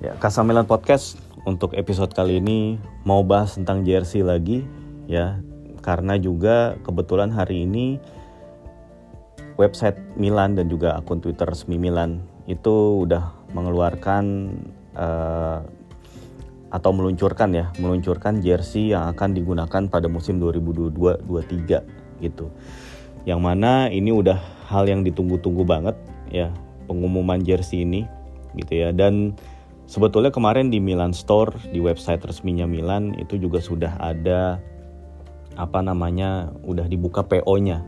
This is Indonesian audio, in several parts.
Ya, Kasamilan Podcast untuk episode kali ini mau bahas tentang jersey lagi ya. Karena juga kebetulan hari ini website Milan dan juga akun Twitter resmi Milan itu udah mengeluarkan uh, atau meluncurkan ya, meluncurkan jersey yang akan digunakan pada musim 2022-23 gitu. Yang mana ini udah hal yang ditunggu-tunggu banget ya pengumuman jersey ini gitu ya dan sebetulnya kemarin di Milan Store di website resminya Milan itu juga sudah ada apa namanya udah dibuka PO-nya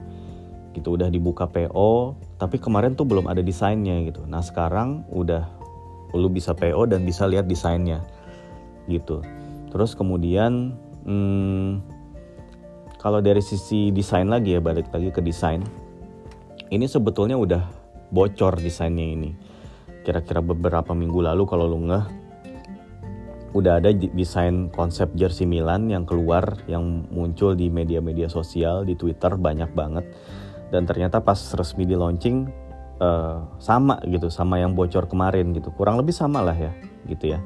gitu udah dibuka PO tapi kemarin tuh belum ada desainnya gitu. Nah sekarang udah lu bisa PO dan bisa lihat desainnya. Gitu. Terus kemudian hmm, kalau dari sisi desain lagi ya balik lagi ke desain. Ini sebetulnya udah bocor desainnya ini kira-kira beberapa minggu lalu kalau lu ngeh udah ada desain konsep jersey Milan yang keluar yang muncul di media-media sosial di Twitter banyak banget. Dan ternyata pas resmi di launching uh, sama gitu sama yang bocor kemarin gitu. Kurang lebih sama lah ya gitu ya.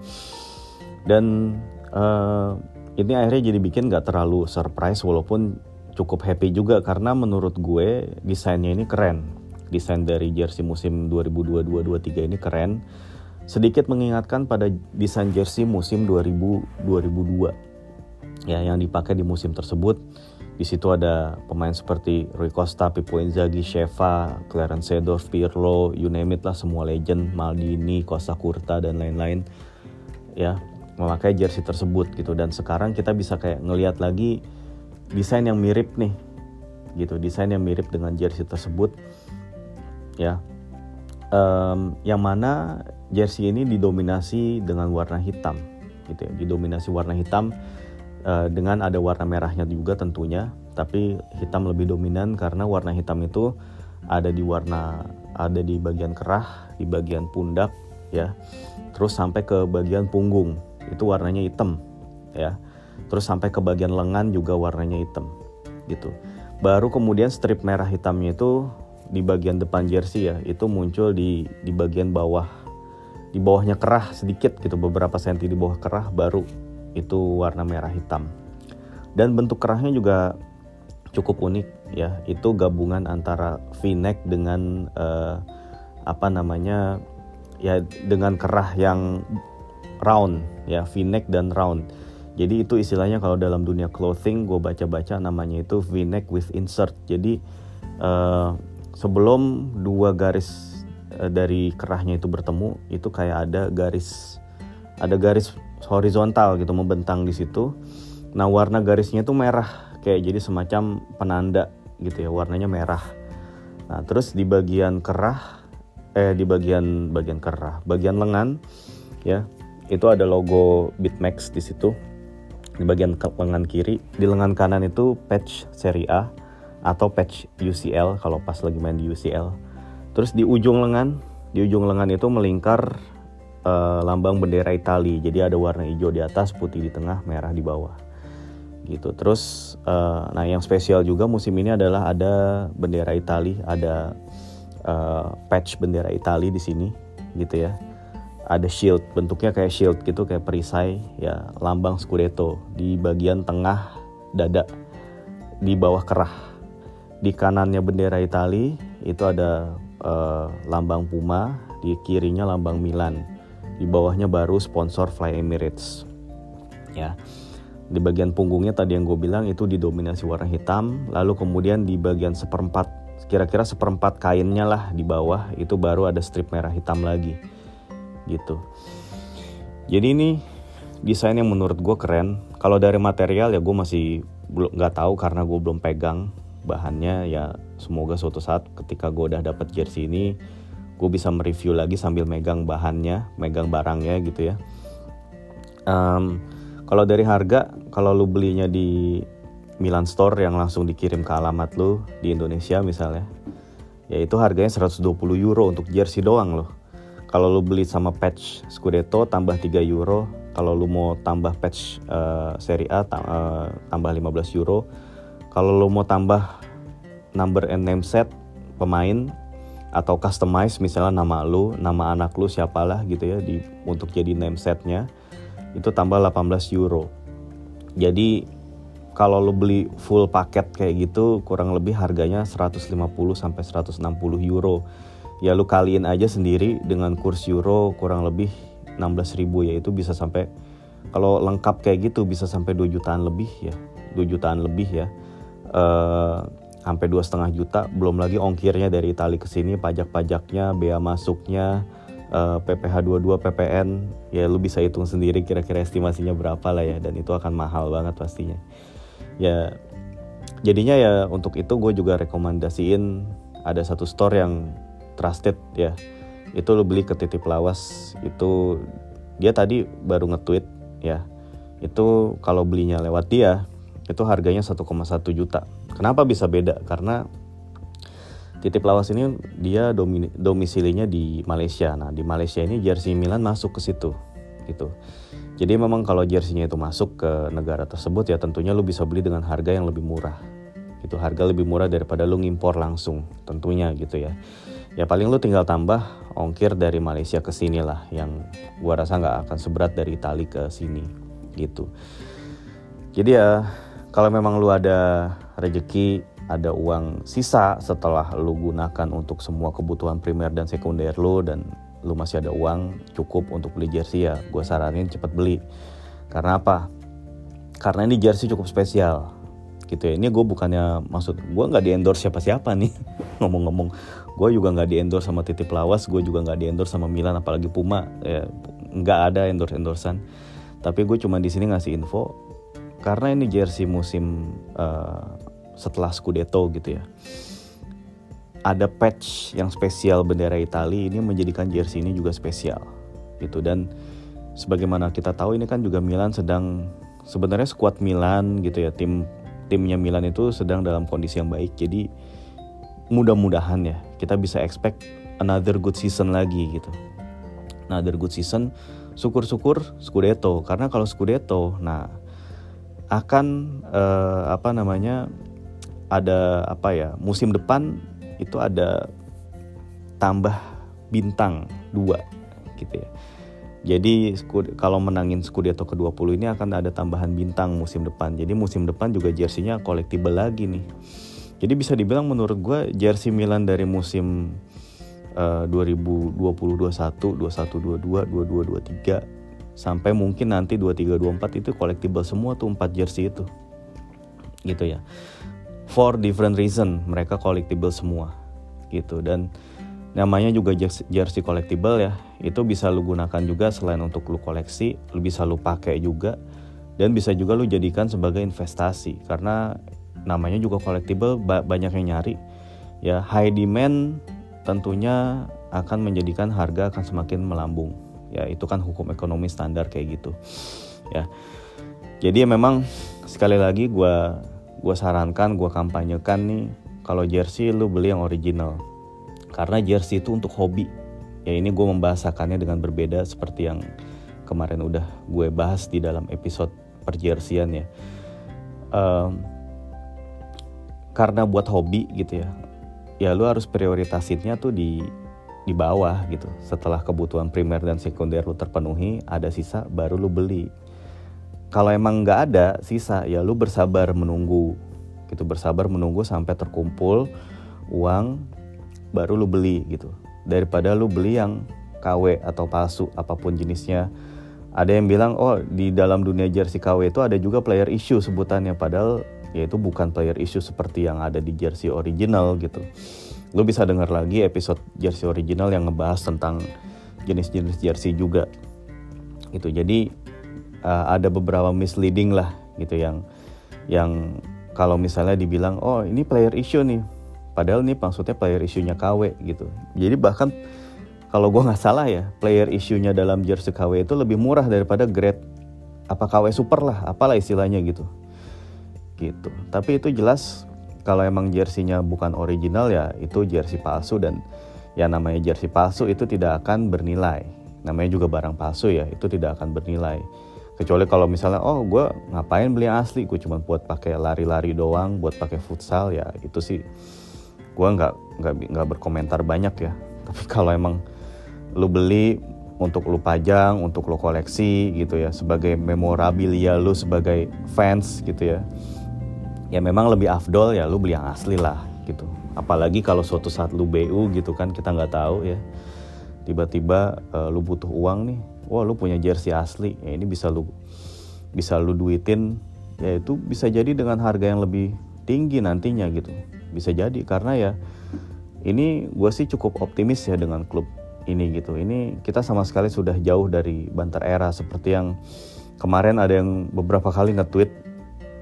Dan uh, ini akhirnya jadi bikin gak terlalu surprise walaupun cukup happy juga karena menurut gue desainnya ini keren desain dari jersey musim 2022-23 ini keren. Sedikit mengingatkan pada desain jersey musim 2000 2002 ya yang dipakai di musim tersebut. Di situ ada pemain seperti Rui Costa, Pippo Inzaghi, Sheva, Clarence Seedorf, Pirlo, you name it lah semua legend, Maldini, Costa Curta dan lain-lain. Ya memakai jersey tersebut gitu. Dan sekarang kita bisa kayak ngelihat lagi desain yang mirip nih gitu. Desain yang mirip dengan jersey tersebut ya. Um, yang mana jersey ini didominasi dengan warna hitam gitu ya. Didominasi warna hitam uh, dengan ada warna merahnya juga tentunya tapi hitam lebih dominan karena warna hitam itu ada di warna ada di bagian kerah di bagian pundak ya. Terus sampai ke bagian punggung itu warnanya hitam ya. Terus sampai ke bagian lengan juga warnanya hitam gitu. Baru kemudian strip merah hitamnya itu di bagian depan jersey ya itu muncul di di bagian bawah di bawahnya kerah sedikit gitu beberapa senti di bawah kerah baru itu warna merah hitam. Dan bentuk kerahnya juga cukup unik ya itu gabungan antara v-neck dengan uh, apa namanya ya dengan kerah yang round ya v-neck dan round. Jadi itu istilahnya kalau dalam dunia clothing gue baca-baca namanya itu v-neck with insert. Jadi uh, sebelum dua garis uh, dari kerahnya itu bertemu itu kayak ada garis ada garis horizontal gitu membentang di situ. Nah warna garisnya itu merah kayak jadi semacam penanda gitu ya warnanya merah. Nah terus di bagian kerah eh di bagian bagian kerah bagian lengan ya itu ada logo Bitmax di situ di bagian lengan kiri di lengan kanan itu patch seri A atau patch UCL kalau pas lagi main di UCL. Terus di ujung lengan, di ujung lengan itu melingkar uh, lambang bendera Italia. Jadi ada warna hijau di atas, putih di tengah, merah di bawah. Gitu. Terus uh, nah yang spesial juga musim ini adalah ada bendera Italia, ada uh, patch bendera Italia di sini gitu ya. Ada shield, bentuknya kayak shield gitu, kayak perisai ya, lambang Scudetto di bagian tengah dada di bawah kerah di kanannya bendera Itali itu ada uh, lambang Puma, di kirinya lambang Milan. Di bawahnya baru sponsor Fly Emirates. Ya. Di bagian punggungnya tadi yang gue bilang itu didominasi warna hitam, lalu kemudian di bagian seperempat kira-kira seperempat kainnya lah di bawah itu baru ada strip merah hitam lagi. Gitu. Jadi ini desain yang menurut gue keren. Kalau dari material ya gue masih belum nggak tahu karena gue belum pegang bahannya ya semoga suatu saat ketika gue udah dapet jersey ini gue bisa mereview lagi sambil megang bahannya megang barangnya gitu ya. Um, kalau dari harga kalau lu belinya di Milan Store yang langsung dikirim ke alamat lu di Indonesia misalnya ya itu harganya 120 euro untuk jersey doang loh. Kalau lu beli sama patch Scudetto tambah 3 euro. Kalau lu mau tambah patch uh, Serie A uh, tambah 15 euro kalau lo mau tambah number and name set pemain atau customize misalnya nama lu, nama anak lu siapalah gitu ya di untuk jadi name setnya itu tambah 18 euro. Jadi kalau lu beli full paket kayak gitu kurang lebih harganya 150 sampai 160 euro. Ya lu kaliin aja sendiri dengan kurs euro kurang lebih 16 ribu ya itu bisa sampai kalau lengkap kayak gitu bisa sampai 2 jutaan lebih ya 2 jutaan lebih ya uh, sampai dua setengah juta. Belum lagi ongkirnya dari Itali ke sini pajak-pajaknya bea masuknya uh, PPh 22 PPN ya lu bisa hitung sendiri kira-kira estimasinya berapa lah ya dan itu akan mahal banget pastinya. Ya jadinya ya untuk itu gue juga rekomendasiin ada satu store yang trusted ya. Itu lu beli ke titip lawas. Itu dia tadi baru nge-tweet ya. Itu kalau belinya lewat dia itu harganya 1,1 juta Kenapa bisa beda? Karena titip lawas ini dia domisilinya di Malaysia. Nah, di Malaysia ini jersey Milan masuk ke situ gitu. Jadi memang kalau jersey-nya itu masuk ke negara tersebut ya tentunya lu bisa beli dengan harga yang lebih murah. Itu harga lebih murah daripada lu ngimpor langsung tentunya gitu ya. Ya paling lu tinggal tambah ongkir dari Malaysia ke sini lah yang gua rasa nggak akan seberat dari Itali ke sini gitu. Jadi ya kalau memang lu ada rezeki ada uang sisa setelah lu gunakan untuk semua kebutuhan primer dan sekunder lu dan lu masih ada uang cukup untuk beli jersey ya gue saranin cepet beli. Karena apa? Karena ini jersey cukup spesial. Gitu ya ini gue bukannya maksud gue nggak di endorse siapa siapa nih. Ngomong-ngomong gue juga nggak di endorse sama titip lawas gue juga nggak di endorse sama Milan apalagi Puma. Ya ada endorse endorsan tapi gue cuma di sini ngasih info karena ini jersey musim uh, setelah Scudetto gitu ya. Ada patch yang spesial bendera Italia ini menjadikan jersey ini juga spesial gitu. Dan sebagaimana kita tahu ini kan juga Milan sedang sebenarnya skuad Milan gitu ya tim timnya Milan itu sedang dalam kondisi yang baik. Jadi mudah-mudahan ya kita bisa expect another good season lagi gitu. Another good season syukur-syukur Scudetto. Karena kalau Scudetto nah akan uh, apa namanya ada apa ya musim depan itu ada tambah bintang dua gitu ya. Jadi kalau menangin Scudetto ke-20 ini akan ada tambahan bintang musim depan. Jadi musim depan juga jersinya collectible lagi nih. Jadi bisa dibilang menurut gue jersey Milan dari musim uh, 2020-21, 21-22, 22-23 sampai mungkin nanti 23-24 itu collectible semua tuh 4 jersey itu. Gitu ya. For different reason mereka collectible semua. Gitu. Dan namanya juga jersey collectible ya. Itu bisa lu gunakan juga selain untuk lu koleksi lu bisa lu pakai juga. Dan bisa juga lu jadikan sebagai investasi. Karena namanya juga collectible banyak yang nyari. Ya high demand tentunya akan menjadikan harga akan semakin melambung ya itu kan hukum ekonomi standar kayak gitu. Ya. Jadi ya memang sekali lagi gue gue sarankan gue kampanyekan nih kalau jersey lu beli yang original. Karena jersey itu untuk hobi. Ya ini gue membahasakannya dengan berbeda seperti yang kemarin udah gue bahas di dalam episode perjersian ya. Um, karena buat hobi gitu ya. Ya lu harus prioritasinnya tuh di di bawah gitu. Setelah kebutuhan primer dan sekunder lu terpenuhi ada sisa baru lu beli. Kalau emang nggak ada sisa ya lu bersabar menunggu gitu. Bersabar menunggu sampai terkumpul uang baru lu beli gitu. Daripada lu beli yang KW atau palsu apa pun jenisnya. Ada yang bilang oh di dalam dunia jersey KW itu ada juga player issue sebutannya. Padahal ya itu bukan player issue seperti yang ada di jersey original gitu lu bisa dengar lagi episode jersey original yang ngebahas tentang jenis-jenis jersey juga. Gitu jadi uh, ada beberapa misleading lah gitu yang yang kalau misalnya dibilang oh ini player issue nih. Padahal ini maksudnya player issue-nya KW gitu. Jadi bahkan kalau gue nggak salah ya player issue-nya dalam jersey KW itu lebih murah daripada grade apa KW super lah apalah istilahnya gitu. Gitu. Tapi itu jelas kalau emang jersey-nya bukan original ya itu jersey palsu dan ya namanya jersey palsu itu tidak akan bernilai. Namanya juga barang palsu ya itu tidak akan bernilai. Kecuali kalau misalnya oh gue ngapain beli yang asli? Gue cuma buat pakai lari-lari doang buat pakai futsal ya itu sih gue nggak nggak nggak berkomentar banyak ya. Tapi kalau emang lu beli untuk lu pajang untuk lu koleksi gitu ya sebagai memorabilia lu sebagai fans gitu ya ya memang lebih afdol ya lu beli yang asli lah gitu. Apalagi kalau suatu saat lu BU gitu kan kita nggak tahu ya. Tiba-tiba uh, lu butuh uang nih wah lu punya jersey asli. Ya ini bisa lu bisa lu duitin. Ya itu bisa jadi dengan harga yang lebih tinggi nantinya gitu. Bisa jadi karena ya ini gue sih cukup optimis ya dengan klub ini gitu. Ini kita sama sekali sudah jauh dari Banter Era seperti yang kemarin ada yang beberapa kali nge-tweet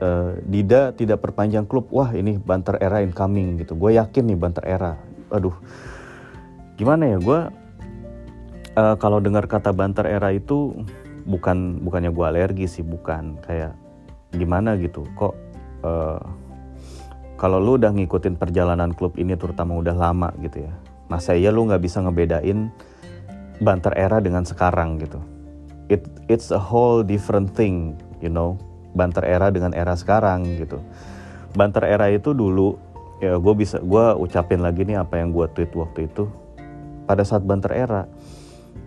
uh, Dida tidak perpanjang klub wah ini Banter Era incoming gitu. Gue yakin nih Banter Era. Aduh. Gimana ya gue uh, kalau dengar kata Banter Era itu bukan bukannya gue alergi sih bukan. Kayak gimana gitu? Kok uh, kalau lu udah ngikutin perjalanan klub ini terutama udah lama gitu ya. Masa iya lu nggak bisa ngebedain banter era dengan sekarang gitu. It it's a whole different thing you know banter era dengan era sekarang gitu. Banter era itu dulu ya gue bisa gue ucapin lagi nih apa yang gue tweet waktu itu. Pada saat banter era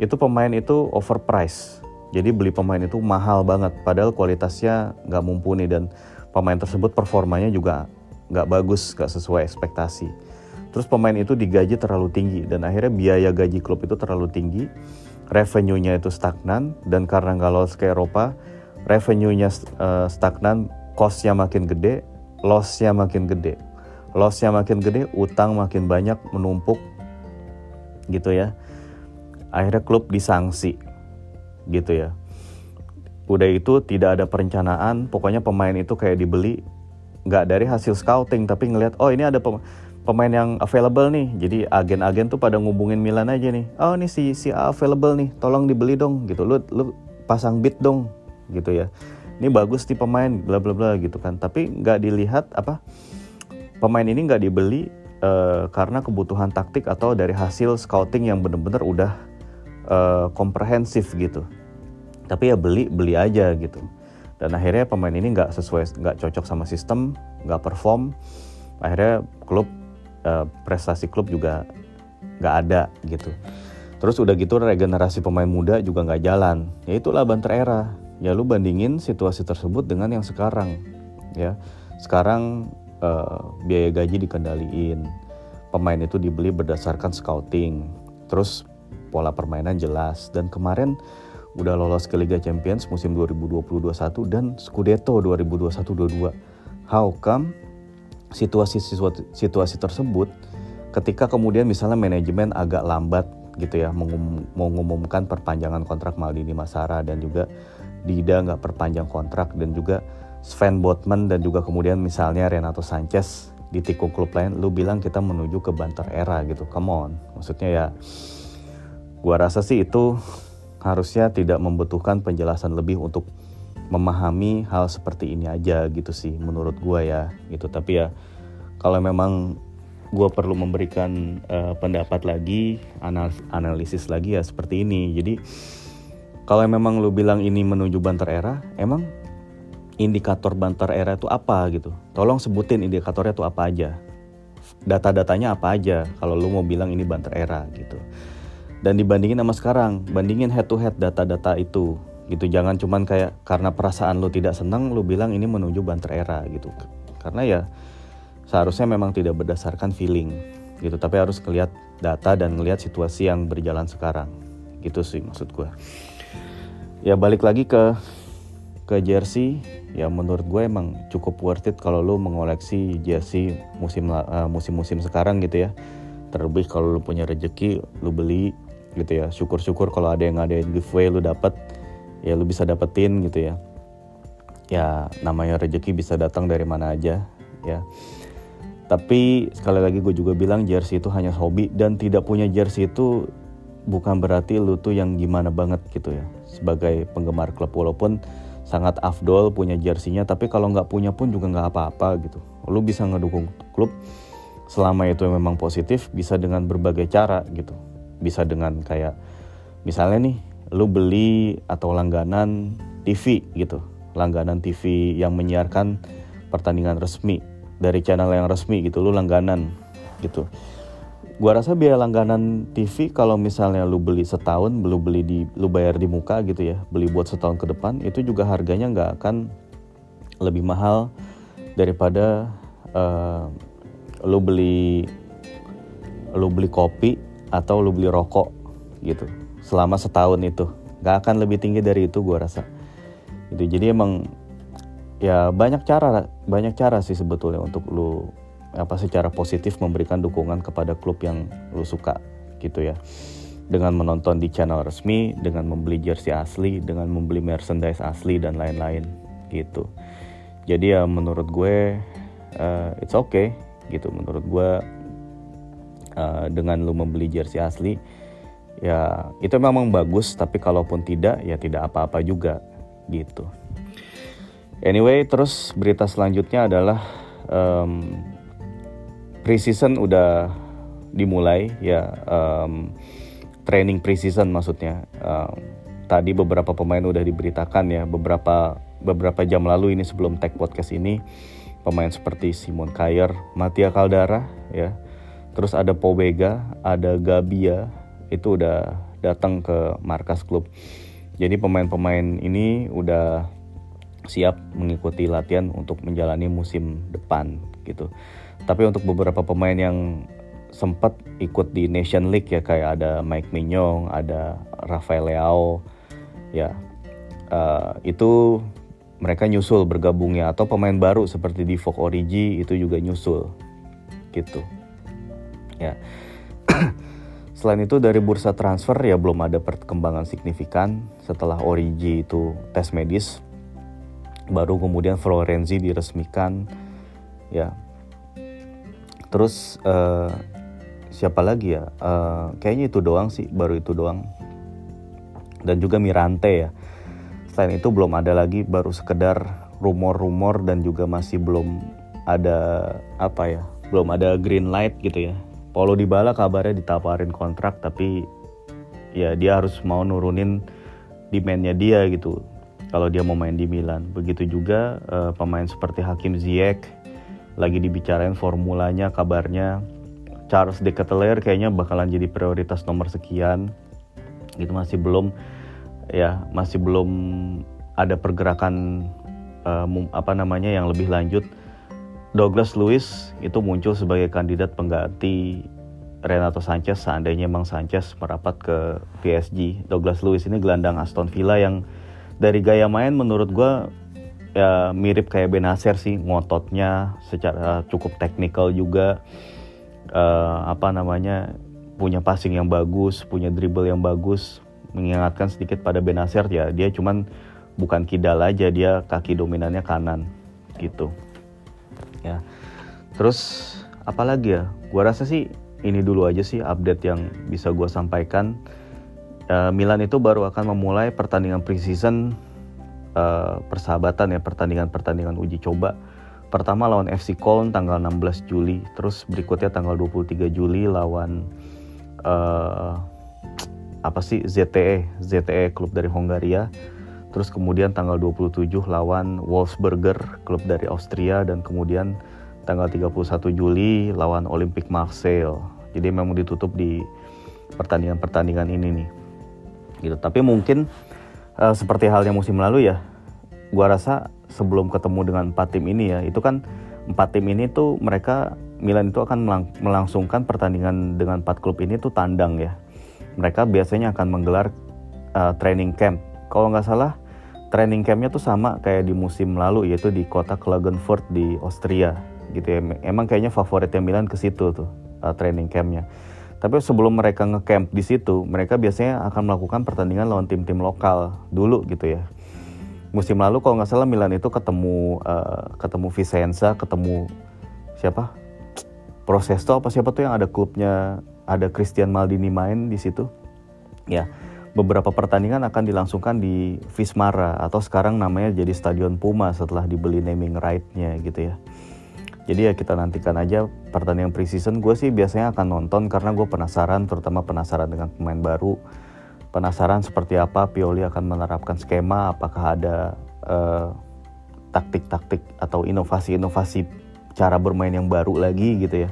itu pemain itu overpriced. Jadi beli pemain itu mahal banget padahal kualitasnya nggak mumpuni dan pemain tersebut performanya juga nggak bagus nggak sesuai ekspektasi. Terus pemain itu digaji terlalu tinggi dan akhirnya biaya gaji klub itu terlalu tinggi revenue-nya itu stagnan dan karena nggak lolos ke Eropa revenue-nya uh, stagnan cost-nya makin gede loss-nya makin gede. Loss-nya makin gede utang makin banyak menumpuk gitu ya. Akhirnya klub disanksi gitu ya. Udah itu tidak ada perencanaan pokoknya pemain itu kayak dibeli nggak dari hasil scouting tapi ngelihat oh ini ada pemain yang available nih. Jadi agen-agen tuh pada ngubungin Milan aja nih oh ini si si available nih tolong dibeli dong gitu. Lu lu pasang bid dong gitu ya. Ini bagus nih pemain bla bla bla gitu kan. Tapi nggak dilihat apa pemain ini nggak dibeli uh, karena kebutuhan taktik atau dari hasil scouting yang bener-bener udah uh, komprehensif gitu. Tapi ya beli beli aja gitu. Dan akhirnya pemain ini nggak sesuai nggak cocok sama sistem nggak perform. Akhirnya klub uh, prestasi klub juga nggak ada gitu. Terus udah gitu regenerasi pemain muda juga nggak jalan. Ya itulah banter era ya lu bandingin situasi tersebut dengan yang sekarang ya sekarang uh, biaya gaji dikendaliin pemain itu dibeli berdasarkan scouting terus pola permainan jelas dan kemarin udah lolos ke Liga Champions musim 2020-21 dan Scudetto 2021-22. How come situasi situasi tersebut ketika kemudian misalnya manajemen agak lambat gitu ya mengum, mengumumkan perpanjangan kontrak Maldini Masara dan juga Dida nggak perpanjang kontrak dan juga Sven Botman dan juga kemudian misalnya Renato Sanchez di tikung klub lain lu bilang kita menuju ke banter era gitu. Come on. Maksudnya ya gua rasa sih itu harusnya tidak membutuhkan penjelasan lebih untuk memahami hal seperti ini aja gitu sih menurut gue ya gitu. Tapi ya kalau memang gue perlu memberikan uh, pendapat lagi analisis lagi ya seperti ini. Jadi kalau memang lu bilang ini menuju banter era emang indikator banter era itu apa gitu? Tolong sebutin indikatornya itu apa aja. Data-datanya apa aja kalau lu mau bilang ini banter era gitu. Dan dibandingin sama sekarang bandingin head to head data-data itu gitu. Jangan cuman kayak karena perasaan lo tidak senang lo bilang ini menuju banter era gitu. Karena ya seharusnya memang tidak berdasarkan feeling gitu. Tapi harus ngelihat data dan ngelihat situasi yang berjalan sekarang. Gitu sih maksud gue ya balik lagi ke ke jersey. Ya menurut gue emang cukup worth it kalau lo mengoleksi jersey musim uh, musim-musim sekarang gitu ya. Terlebih kalau lo punya rejeki lo beli gitu ya. Syukur-syukur kalau ada yang ada giveaway lu dapat ya lu bisa dapetin gitu ya. Ya namanya rezeki bisa datang dari mana aja ya. Tapi sekali lagi gue juga bilang jersey itu hanya hobi dan tidak punya jersey itu bukan berarti lu tuh yang gimana banget gitu ya sebagai penggemar klub walaupun sangat afdol punya jersinya tapi kalau nggak punya pun juga nggak apa-apa gitu. Lu bisa ngedukung klub selama itu memang positif bisa dengan berbagai cara gitu. Bisa dengan kayak misalnya nih lu beli atau langganan TV gitu. Langganan TV yang menyiarkan pertandingan resmi dari channel yang resmi gitu lu langganan gitu gua rasa biaya langganan TV kalau misalnya lu beli setahun lu beli di lu bayar di muka gitu ya beli buat setahun ke depan itu juga harganya nggak akan lebih mahal daripada uh, lu beli lu beli kopi atau lu beli rokok gitu selama setahun itu. Nggak akan lebih tinggi dari itu gua rasa. Itu jadi emang ya banyak cara banyak cara sih sebetulnya untuk lu apa secara positif memberikan dukungan kepada klub yang lu suka gitu ya. Dengan menonton di channel resmi dengan membeli jersey asli dengan membeli merchandise asli dan lain-lain gitu. Jadi ya menurut gue uh, it's okay gitu. Menurut gue uh, dengan lu membeli jersey asli ya itu memang bagus tapi kalaupun tidak ya tidak apa-apa juga gitu. Anyway terus berita selanjutnya adalah um, preseason udah dimulai ya um, training preseason maksudnya. Um, tadi beberapa pemain udah diberitakan ya beberapa beberapa jam lalu ini sebelum tag podcast ini pemain seperti Simon Kayer, Matia Caldara ya. Terus ada Pobega, ada Gabia itu udah datang ke markas klub. Jadi pemain-pemain ini udah siap mengikuti latihan untuk menjalani musim depan gitu tapi untuk beberapa pemain yang sempat ikut di Nation League ya kayak ada Mike Mignon, ada Rafael Leao, ya uh, itu mereka nyusul bergabungnya. Atau pemain baru seperti di Vogue Origi itu juga nyusul gitu. Ya. Selain itu dari bursa transfer ya belum ada perkembangan signifikan setelah Origi itu tes medis. Baru kemudian Florenzi diresmikan ya terus uh, siapa lagi ya? Uh, kayaknya itu doang sih baru itu doang. Dan juga Mirante ya. Selain itu belum ada lagi baru sekedar rumor-rumor dan juga masih belum ada apa ya belum ada green light gitu ya. Paulo Dybala kabarnya ditawarin kontrak tapi ya dia harus mau nurunin demandnya dia gitu. Kalau dia mau main di Milan. Begitu juga uh, pemain seperti Hakim Ziyech lagi dibicarain formulanya kabarnya. Charles de Ketelaere kayaknya bakalan jadi prioritas nomor sekian. Gitu masih belum ya masih belum ada pergerakan uh, apa namanya yang lebih lanjut. Douglas Lewis itu muncul sebagai kandidat pengganti Renato Sanchez. Seandainya memang Sanchez merapat ke PSG Douglas Lewis ini gelandang Aston Villa yang dari gaya main menurut gue ya mirip kayak Benacer sih ngototnya secara cukup teknikal juga. Uh, apa namanya punya passing yang bagus punya dribble yang bagus mengingatkan sedikit pada Benacer ya dia cuman bukan kidal aja dia kaki dominannya kanan gitu. Ya. Terus apalagi ya? Gua rasa sih ini dulu aja sih update yang bisa gua sampaikan. Uh, Milan itu baru akan memulai pertandingan preseason uh, persahabatan ya pertandingan-pertandingan uji coba. Pertama lawan FC Köln tanggal 16 Juli, terus berikutnya tanggal 23 Juli lawan uh, apa sih ZTE, ZTE klub dari Hongaria. Terus kemudian tanggal 27 lawan Wolfsberger klub dari Austria dan kemudian tanggal 31 Juli lawan Olympic Marseille. Jadi memang ditutup di pertandingan-pertandingan ini nih. Gitu. Tapi mungkin uh, seperti halnya musim lalu ya gua rasa sebelum ketemu dengan empat tim ini ya itu kan empat tim ini tuh mereka Milan itu akan melang melangsungkan pertandingan dengan empat klub ini tuh tandang ya. Mereka biasanya akan menggelar uh, training camp. Kalau nggak salah training campnya tuh sama kayak di musim lalu yaitu di kota Klagenfurt di Austria gitu ya. Emang kayaknya favoritnya Milan ke situ tuh uh, training campnya tapi sebelum mereka ngecamp di situ, mereka biasanya akan melakukan pertandingan lawan tim-tim lokal dulu gitu ya. Musim lalu kalau nggak salah Milan itu ketemu uh, ketemu Vicenza, ketemu siapa? Prosesto apa siapa tuh yang ada klubnya, ada Christian Maldini main di situ. Ya, beberapa pertandingan akan dilangsungkan di Vismara atau sekarang namanya jadi Stadion Puma setelah dibeli naming right-nya gitu ya. Jadi ya kita nantikan aja pertandingan preseason. Gue sih biasanya akan nonton karena gue penasaran, terutama penasaran dengan pemain baru. Penasaran seperti apa Pioli akan menerapkan skema, apakah ada eh, taktik-taktik atau inovasi-inovasi cara bermain yang baru lagi gitu ya.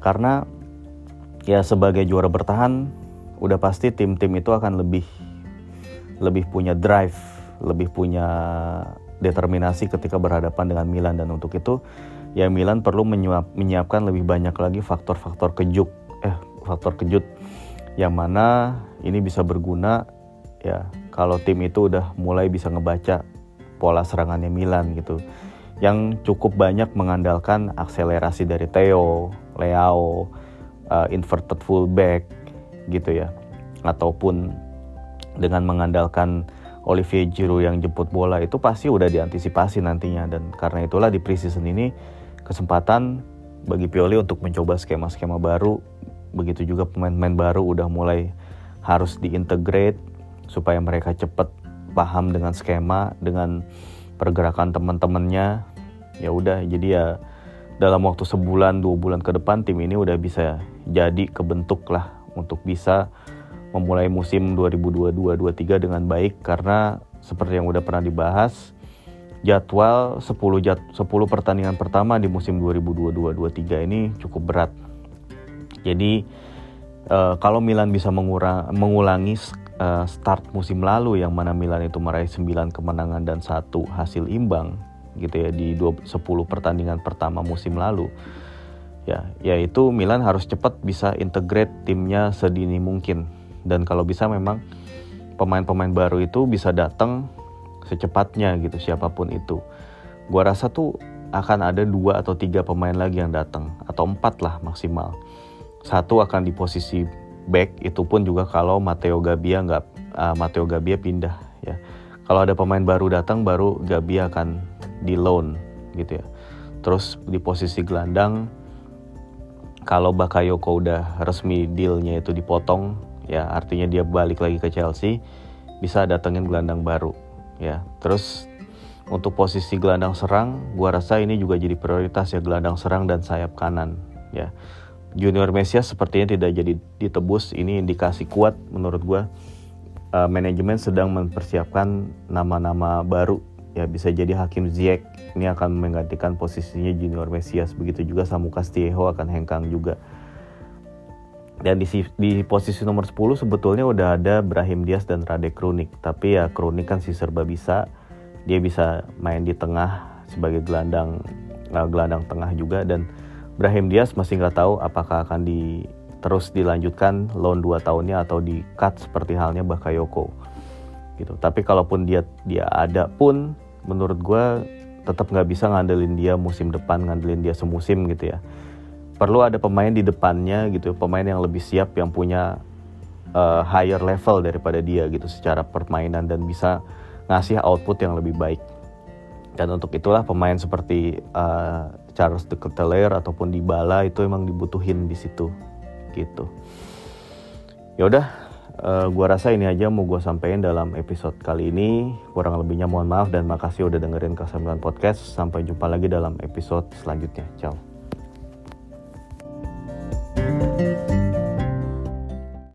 karena ya sebagai juara bertahan udah pasti tim-tim itu akan lebih lebih punya drive, lebih punya determinasi ketika berhadapan dengan Milan dan untuk itu ya Milan perlu menyiap, menyiapkan lebih banyak lagi faktor-faktor kejut. Eh faktor kejut. Yang mana ini bisa berguna ya kalau tim itu udah mulai bisa ngebaca pola serangannya Milan gitu. Yang cukup banyak mengandalkan akselerasi dari Theo, Leao, uh, inverted fullback gitu ya. Ataupun dengan mengandalkan Olivier Giroud yang jemput bola itu pasti udah diantisipasi nantinya. Dan karena itulah di preseason ini kesempatan bagi Pioli untuk mencoba skema-skema baru. Begitu juga pemain-pemain baru udah mulai harus diintegrate supaya mereka cepat paham dengan skema dengan pergerakan teman-temannya. Ya udah jadi ya dalam waktu sebulan dua bulan ke depan tim ini udah bisa jadi kebentuk lah untuk bisa memulai musim 2022-2023 dengan baik. Karena seperti yang udah pernah dibahas jadwal 10 jad, 10 pertandingan pertama di musim 2022-2023 ini cukup berat. Jadi uh, kalau Milan bisa mengurang, mengulangi uh, start musim lalu yang mana Milan itu meraih 9 kemenangan dan satu hasil imbang gitu ya di 20, 10 pertandingan pertama musim lalu ya yaitu Milan harus cepat bisa integrate timnya sedini mungkin dan kalau bisa memang pemain-pemain baru itu bisa datang secepatnya gitu siapa pun itu. Gua rasa tuh akan ada dua atau tiga pemain lagi yang datang atau empat lah maksimal. Satu akan di posisi back itu pun juga kalau Matteo Gabbia nggak uh, Matteo Gabbia pindah ya. Kalau ada pemain baru datang baru Gabbia akan di loan gitu ya. Terus di posisi gelandang kalau Bakayoko udah resmi dealnya itu dipotong ya artinya dia balik lagi ke Chelsea bisa datengin gelandang baru ya terus untuk posisi gelandang serang gua rasa ini juga jadi prioritas ya gelandang serang dan sayap kanan ya. Junior Mesias sepertinya tidak jadi ditebus ini indikasi kuat menurut gua. Uh, manajemen sedang mempersiapkan nama-nama baru ya bisa jadi Hakim Ziyech ini akan menggantikan posisinya Junior Mesias. Begitu juga Samu Castillejo akan hengkang juga dan di, di posisi nomor 10 sebetulnya udah ada Brahim Diaz dan Rade Kronik tapi ya Kronik kan si serba bisa. Dia bisa main di tengah sebagai gelandang uh, gelandang tengah juga. Dan Brahim Diaz masih nggak tahu apakah akan di terus dilanjutkan loan 2 tahunnya atau di cut seperti halnya Bakayoko. Gitu. Tapi kalaupun dia dia ada pun menurut gue tetap nggak bisa ngandelin dia musim depan ngandelin dia semusim gitu ya perlu ada pemain di depannya gitu pemain yang lebih siap yang punya uh, higher level daripada dia gitu secara permainan dan bisa ngasih output yang lebih baik. Dan untuk itulah pemain seperti uh, Charles de Ketelaere ataupun Dybala itu emang dibutuhin di situ gitu. Ya udah uh, gua rasa ini aja mau gue sampaikan dalam episode kali ini. Kurang lebihnya mohon maaf dan makasih udah dengerin Kasambilan Podcast. Sampai jumpa lagi dalam episode selanjutnya. Ciao Thank you.